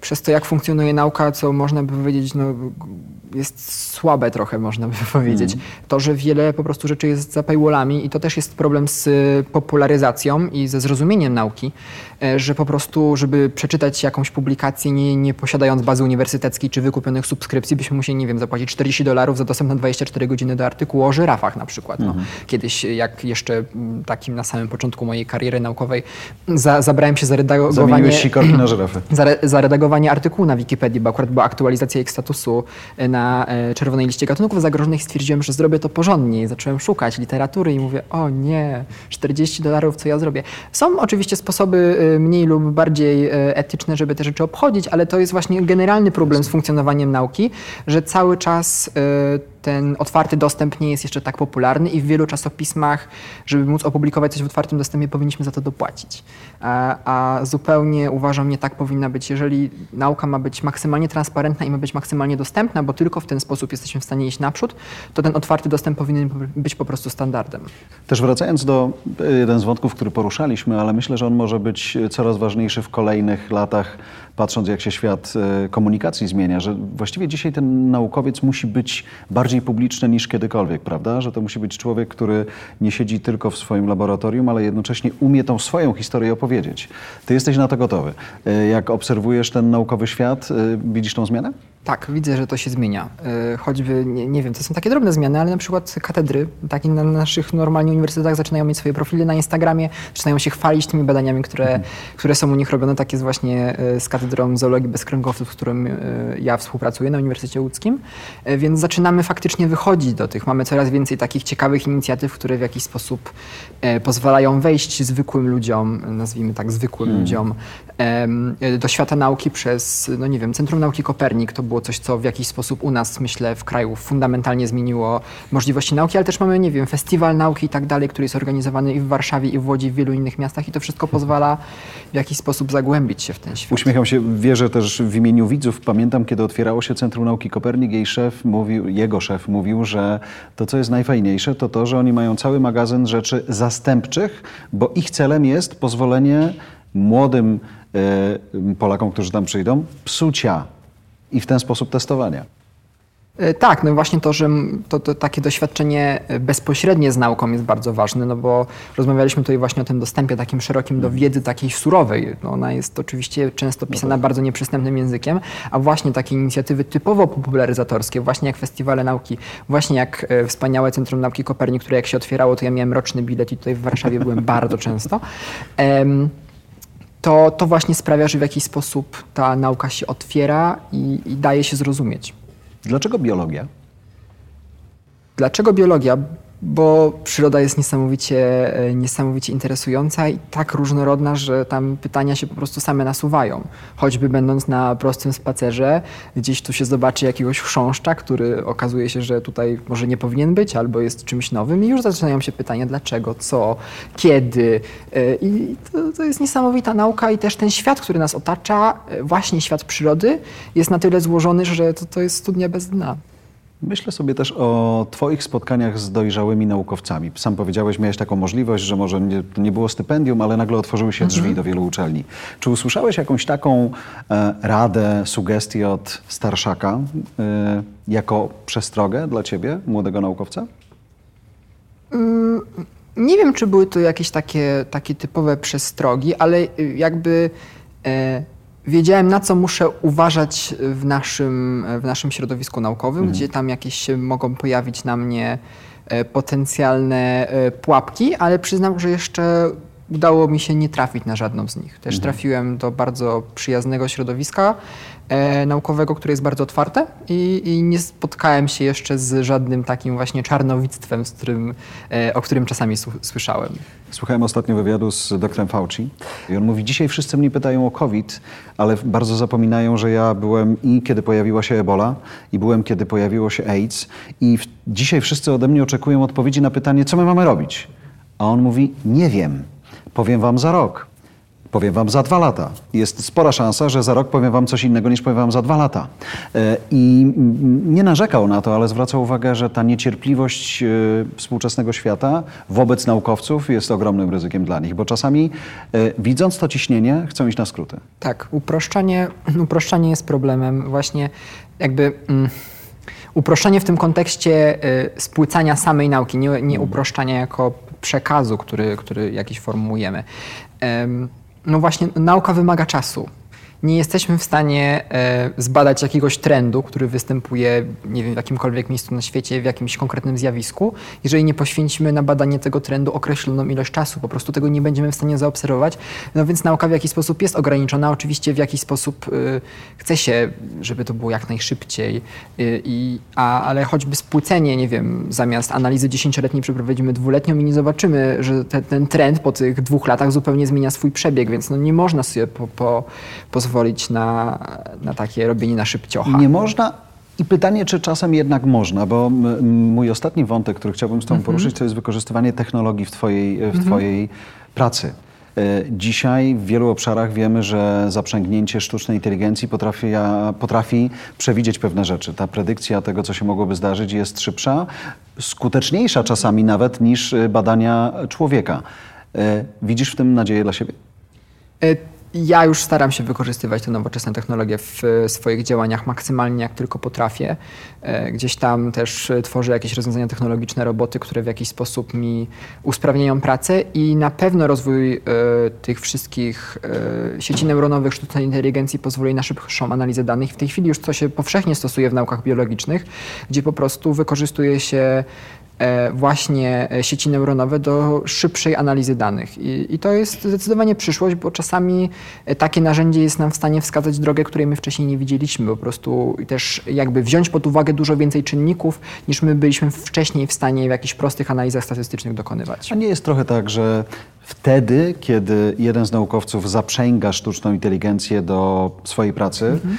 przez to, jak funkcjonuje nauka, co można by powiedzieć, no, jest słabe trochę, można by (laughs) powiedzieć. Mm. To, że wiele po prostu rzeczy jest za paywallami i to też jest problem z popularyzacją i ze zrozumieniem nauki, e, że po prostu, żeby przeczytać jakąś publikację, nie, nie posiadając bazy uniwersyteckiej czy wykupionych subskrypcji, byśmy musieli, nie wiem, zapłacić 40 dolarów za dostęp na 24 godziny do artykułu o żyrafach na przykład. No. Mm. Kiedyś, jak jeszcze takim na samym początku mojej kariery naukowej, za, zabrałem się za redagowanie... Zamieniłeś sikorki na żyrafy. Za, za redagowanie artykułu na Wikipedii, bo akurat była aktualizacja ich statusu e, na e, czerwonej liście gatunków zagrożonych stwierdziłem, że zrobię to porządnie. Zacząłem szukać literatury i mówię, o nie, 40 dolarów, co ja zrobię. Są oczywiście sposoby e, mniej lub bardziej etyczne, żeby te rzeczy obchodzić, ale to jest właśnie generalny problem z funkcjonowaniem nauki, że cały czas ten otwarty dostęp nie jest jeszcze tak popularny i w wielu czasopismach, żeby móc opublikować coś w otwartym dostępie, powinniśmy za to dopłacić. A, a zupełnie uważam, nie tak powinna być. Jeżeli nauka ma być maksymalnie transparentna i ma być maksymalnie dostępna, bo tylko w ten sposób jesteśmy w stanie iść naprzód, to ten otwarty dostęp powinien być po prostu standardem. Też wracając do e, jeden z wątków, który poruszaliśmy, ale myślę, że on może być coraz ważniejszy w kolejnych latach, patrząc jak się świat e, komunikacji zmienia, że właściwie dzisiaj ten naukowiec musi być bardziej publiczny niż kiedykolwiek, prawda? Że to musi być człowiek, który nie siedzi tylko w swoim laboratorium, ale jednocześnie umie tą swoją historię opowiedzieć. Ty jesteś na to gotowy. E, jak obserwujesz ten naukowy świat, widzisz tą zmianę? Tak, widzę, że to się zmienia. E, choćby, nie, nie, wiem, to są takie drobne zmiany, ale na przykład katedry, takie na naszych normalnie uniwersytetach zaczynają mieć swoje profile na Instagramie, zaczynają się chwalić tymi badaniami, które, mhm. które są u nich robione. Tak jest właśnie e, z katedrą zoologii bezkręgowców, z którym e, ja współpracuję na Uniwersytecie Łódzkim. Więc zaczynamy faktycznie wychodzić do tych. Mamy coraz więcej takich ciekawych inicjatyw, które w jakiś sposób pozwalają wejść zwykłym ludziom, nazwijmy tak zwykłym hmm. ludziom, do świata nauki przez, no nie wiem, Centrum Nauki Kopernik. To było coś, co w jakiś sposób u nas, myślę, w kraju fundamentalnie zmieniło możliwości nauki, ale też mamy, nie wiem, festiwal nauki i tak dalej, który jest organizowany i w Warszawie, i w Łodzi, i w wielu innych miastach i to wszystko pozwala w jakiś sposób zagłębić się w ten świat. Uśmiecham się, wierzę też w imieniu widzów. Pamiętam, kiedy otwierało się Centrum Nauki Kopernik, jej szef mówił, jego szef mówił, że to, co jest najfajniejsze, to to, że oni mają cały magazyn rzeczy zastępczych, bo ich celem jest pozwolenie młodym e, Polakom, którzy tam przyjdą, psucia i w ten sposób testowania. E, tak, no właśnie to, że to, to, takie doświadczenie e, bezpośrednie z nauką jest bardzo ważne, no bo rozmawialiśmy tutaj właśnie o tym dostępie takim szerokim do mhm. wiedzy takiej surowej. No ona jest oczywiście często no pisana tak. bardzo nieprzystępnym językiem, a właśnie takie inicjatywy typowo popularyzatorskie, właśnie jak festiwale nauki, właśnie jak e, wspaniałe Centrum Nauki Kopernik, które jak się otwierało, to ja miałem roczny bilet i tutaj w Warszawie byłem bardzo często. Um, to, to właśnie sprawia, że w jakiś sposób ta nauka się otwiera i, i daje się zrozumieć. Dlaczego biologia? Dlaczego biologia? Bo przyroda jest niesamowicie, e, niesamowicie interesująca i tak różnorodna, że tam pytania się po prostu same nasuwają. Choćby będąc na prostym spacerze, gdzieś tu się zobaczy jakiegoś chrząszcza, który okazuje się, że tutaj może nie powinien być, albo jest czymś nowym i już zaczynają się pytania dlaczego, co, kiedy. E, I to, to jest niesamowita nauka i też ten świat, który nas otacza, e, właśnie świat przyrody, jest na tyle złożony, że to, to jest studnia bez dna. Myślę sobie też o Twoich spotkaniach z dojrzałymi naukowcami. Sam powiedziałeś, miałeś taką możliwość, że może nie, nie było stypendium, ale nagle otworzyły się drzwi mhm. do wielu uczelni. Czy usłyszałeś jakąś taką e, radę, sugestię od starszaka e, jako przestrogę dla Ciebie, młodego naukowca? Mm, nie wiem, czy były to jakieś takie, takie typowe przestrogi, ale jakby. E, wiedziałem, na co muszę uważać w naszym, w naszym środowisku naukowym, mhm. gdzie tam jakieś się mogą pojawić na mnie e, potencjalne e, pułapki, ale przyznam, że jeszcze udało mi się nie trafić na żadną z nich. Też mhm. trafiłem do bardzo przyjaznego środowiska e, naukowego, które jest bardzo otwarte i, i, nie spotkałem się jeszcze z żadnym takim właśnie czarnowictwem, z którym, e, o którym czasami słyszałem. Słuchałem ostatnio wywiadu z doktorem Fauci i on mówi, dzisiaj wszyscy mnie pytają o COVID, ale bardzo zapominają, że ja byłem i kiedy pojawiła się Ebola i byłem kiedy pojawiło się AIDS i w, dzisiaj wszyscy ode mnie oczekują odpowiedzi na pytanie, co my mamy robić. A on mówi, nie wiem. Powiem wam za rok. Powiem wam za dwa lata. Jest spora szansa, że za rok powiem wam coś innego niż powiem wam za dwa lata. E, I nie narzekał na to, ale zwracał uwagę, że ta niecierpliwość e, współczesnego świata wobec naukowców jest ogromnym ryzykiem dla nich, bo czasami e, widząc to ciśnienie chcą iść na skróty. Tak, uproszczanie, uproszczanie jest problemem. Właśnie jakby... Mm uproszczenie w tym kontekście y, spłycania samej nauki, nie, nie mhm. uproszczania jako przekazu, który, który jakiś formułujemy. No właśnie, nauka wymaga czasu nie jesteśmy w stanie e, zbadać jakiegoś trendu, który występuje nie wiem, w jakimkolwiek miejscu na świecie, w jakimś konkretnym zjawisku, jeżeli nie poświęcimy na badanie tego trendu określoną ilość czasu. Po prostu tego nie będziemy w stanie zaobserwować. No więc nauka w jakiś sposób jest ograniczona. Oczywiście w jakiś sposób y, chce się, żeby to było jak najszybciej, y, i, a, ale choćby spłycenie, nie wiem, zamiast analizy dziesięcioletniej przeprowadzimy dwuletnią i nie zobaczymy, że te, ten trend po tych dwóch latach zupełnie zmienia swój przebieg, więc no nie można sobie po, po, pozwolić pozwolić na, na takie robienie na szybciocha. Nie można I pytanie, czy czasem jednak można, bo mój ostatni wątek, który chciałbym z Tobą mhm. poruszyć, to jest wykorzystywanie technologii w Twojej, w mhm. twojej pracy. E, dzisiaj w wielu obszarach wiemy, że zaprzęgnięcie sztucznej inteligencji potrafi, potrafi przewidzieć pewne rzeczy. Ta predykcja tego, co się mogłoby zdarzyć, jest szybsza, skuteczniejsza czasami nawet niż e, badania człowieka. E, widzisz w tym nadzieję dla siebie? Ja już staram się wykorzystywać te nowoczesne technologie w swoich działaniach maksymalnie jak tylko potrafię. E, gdzieś tam też tworzę jakieś rozwiązania technologiczne, roboty, które w jakiś sposób mi usprawniają pracę i na pewno rozwój e, tych wszystkich e, sieci neuronowych, sztucznej inteligencji pozwoli na szybszą analizę danych. W tej chwili już to się powszechnie stosuje w naukach biologicznych, gdzie po prostu wykorzystuje się E, właśnie e, sieci neuronowe do szybszej analizy danych. I, I, to jest zdecydowanie przyszłość, bo czasami e, takie narzędzie jest nam w stanie wskazać drogę, której my wcześniej nie widzieliśmy. Po prostu też jakby wziąć pod uwagę dużo więcej czynników, niż my byliśmy wcześniej w stanie w jakichś prostych analizach statystycznych dokonywać. A nie jest trochę tak, że wtedy, kiedy jeden z naukowców zaprzęga sztuczną inteligencję do swojej pracy, mhm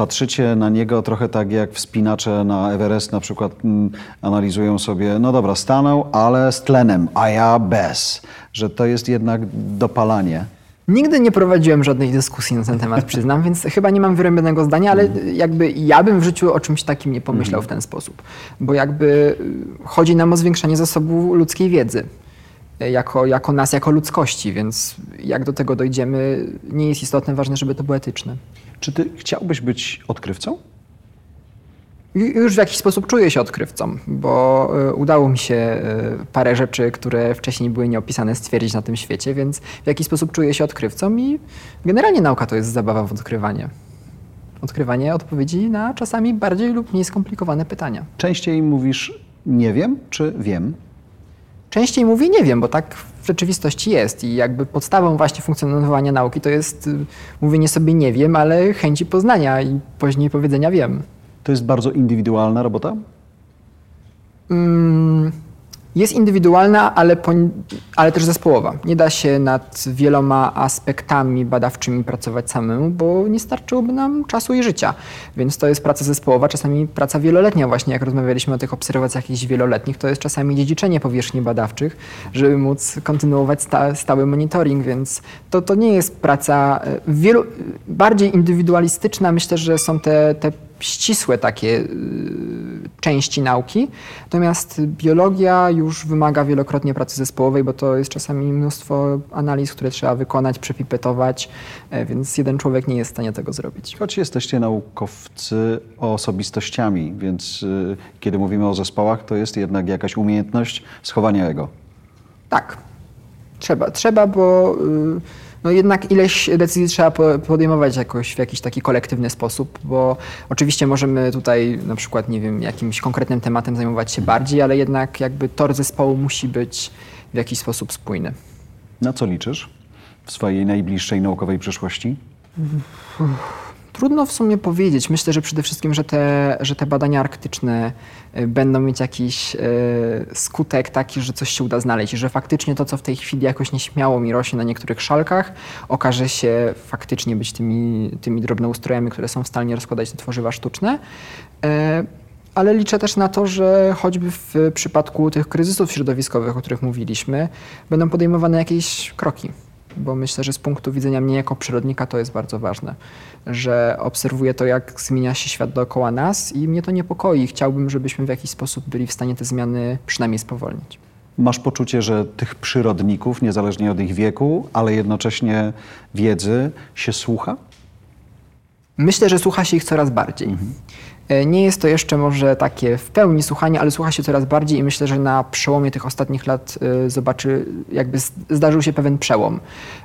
patrzycie na niego trochę tak jak wspinacze na Everest na przykład mm, analizują sobie, no dobra, stanął, ale z tlenem, a ja bez, że to jest jednak dopalanie. Nigdy nie prowadziłem żadnej dyskusji na ten temat, przyznam, więc chyba nie mam wyrębionego zdania, ale mm. jakby ja bym w życiu o czymś takim nie pomyślał mm. w ten sposób. Bo jakby y, chodzi nam o zwiększanie zasobu ludzkiej wiedzy. Y, jako, jako nas, jako ludzkości, więc jak do tego dojdziemy, nie jest istotne, ważne, żeby to było etyczne. Czy ty chciałbyś być odkrywcą? Już w jakiś sposób czuję się odkrywcą, bo y, udało mi się y, parę rzeczy, które wcześniej były nieopisane, stwierdzić na tym świecie, więc w jakiś sposób czuję się odkrywcą i generalnie nauka to jest zabawa w odkrywanie. Odkrywanie odpowiedzi na czasami bardziej lub mniej skomplikowane pytania. Częściej mówisz nie wiem czy wiem? Częściej mówię nie wiem, bo tak w rzeczywistości jest i jakby podstawą właśnie funkcjonowania nauki to jest y, mówienie sobie nie wiem, ale chęci poznania i później powiedzenia wiem. To jest bardzo indywidualna robota? Mm, jest indywidualna, ale, ale też zespołowa. Nie da się nad wieloma aspektami badawczymi pracować samemu, bo nie starczyłoby nam czasu i życia. Więc to jest praca zespołowa, czasami praca wieloletnia właśnie, jak rozmawialiśmy o tych obserwacjach jakichś wieloletnich, to jest czasami dziedziczenie powierzchni badawczych, żeby móc kontynuować sta, stały monitoring, więc to, to nie jest praca e, wielu, bardziej indywidualistyczna. Myślę, że są te, te ścisłe takie y, części nauki. Natomiast biologia już wymaga wielokrotnie pracy zespołowej, bo to jest czasami mnóstwo analiz, które trzeba wykonać, przepipetować, e, więc jeden człowiek nie jest w stanie tego zrobić. Choć jesteście naukowcy osobistościami, więc y, kiedy mówimy o zespołach, to jest jednak jakaś umiejętność schowania ego. Tak. Trzeba, trzeba, bo y, no jednak ileś decyzji trzeba podejmować jakoś w jakiś taki kolektywny sposób, bo oczywiście możemy tutaj na przykład, nie wiem, jakimś konkretnym tematem zajmować się bardziej, ale jednak jakby tor zespołu musi być w jakiś sposób spójny. Na co liczysz w swojej najbliższej naukowej przyszłości? Uff. Trudno w sumie powiedzieć. Myślę, że przede wszystkim, że te, że te badania arktyczne y, będą mieć jakiś y, skutek taki, że coś się uda znaleźć, że faktycznie to, co w tej chwili jakoś nieśmiało mi rośnie na niektórych szalkach, okaże się faktycznie być tymi, tymi drobnoustrojami, które są w stanie rozkładać te tworzywa sztuczne. Y, ale liczę też na to, że choćby w przypadku tych kryzysów środowiskowych, o których mówiliśmy, będą podejmowane jakieś kroki bo myślę, że z punktu widzenia mnie jako przyrodnika to jest bardzo ważne, że obserwuję to, jak zmienia się świat dookoła nas i mnie to niepokoi. Chciałbym, żebyśmy w jakiś sposób byli w stanie te zmiany przynajmniej spowolnić. Masz poczucie, że tych przyrodników, niezależnie od ich wieku, ale jednocześnie wiedzy, się słucha? Myślę, że słucha się ich coraz bardziej. Mhm. E, nie jest to jeszcze może takie w pełni słuchanie, ale słucha się coraz bardziej i myślę, że na przełomie tych ostatnich lat e, zobaczy, jakby zdarzył się pewien przełom,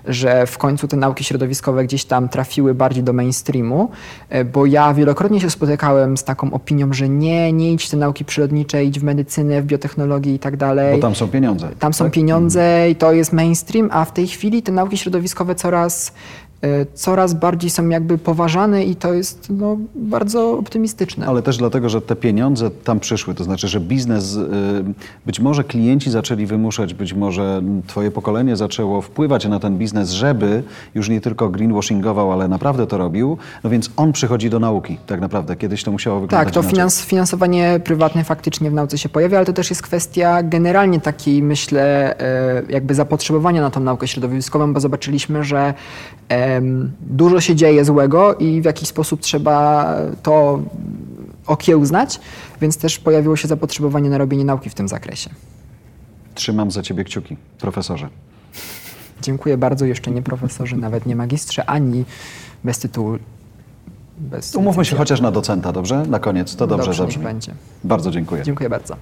że w końcu te nauki środowiskowe gdzieś tam trafiły bardziej do mainstreamu, e, bo ja wielokrotnie się spotykałem z taką opinią, że nie, nie idź w te nauki przyrodnicze, idź w medycynę, w biotechnologię i tak dalej. Bo tam są pieniądze. Tam są tak? pieniądze i to jest mainstream, a w tej chwili te nauki środowiskowe coraz coraz bardziej są jakby poważane i to jest no, bardzo optymistyczne. Ale też dlatego, że te pieniądze tam przyszły, to znaczy, że biznes, y, być może klienci zaczęli wymuszać, być może twoje pokolenie zaczęło wpływać na ten biznes, żeby już nie tylko greenwashingował, ale naprawdę to robił, no więc on przychodzi do nauki tak naprawdę. Kiedyś to musiało wyglądać Tak, to finans, finansowanie prywatne faktycznie w nauce się pojawia, ale to też jest kwestia generalnie takiej, myślę, e, jakby zapotrzebowania na tą naukę środowiskową, bo zobaczyliśmy, że em, dużo się dzieje złego i w jakiś sposób trzeba to okiełznać, więc też pojawiło się zapotrzebowanie na robienie nauki w tym zakresie. Trzymam za ciebie kciuki, profesorze. Dziękuję bardzo, jeszcze nie profesorze, nawet nie magistrze, ani bez tytułu. Bez Umówmy się chociaż na docenta, dobrze? Na koniec, to dobrze Dobrze, zabrzmi. będzie. Bardzo dziękuję. Dziękuję bardzo.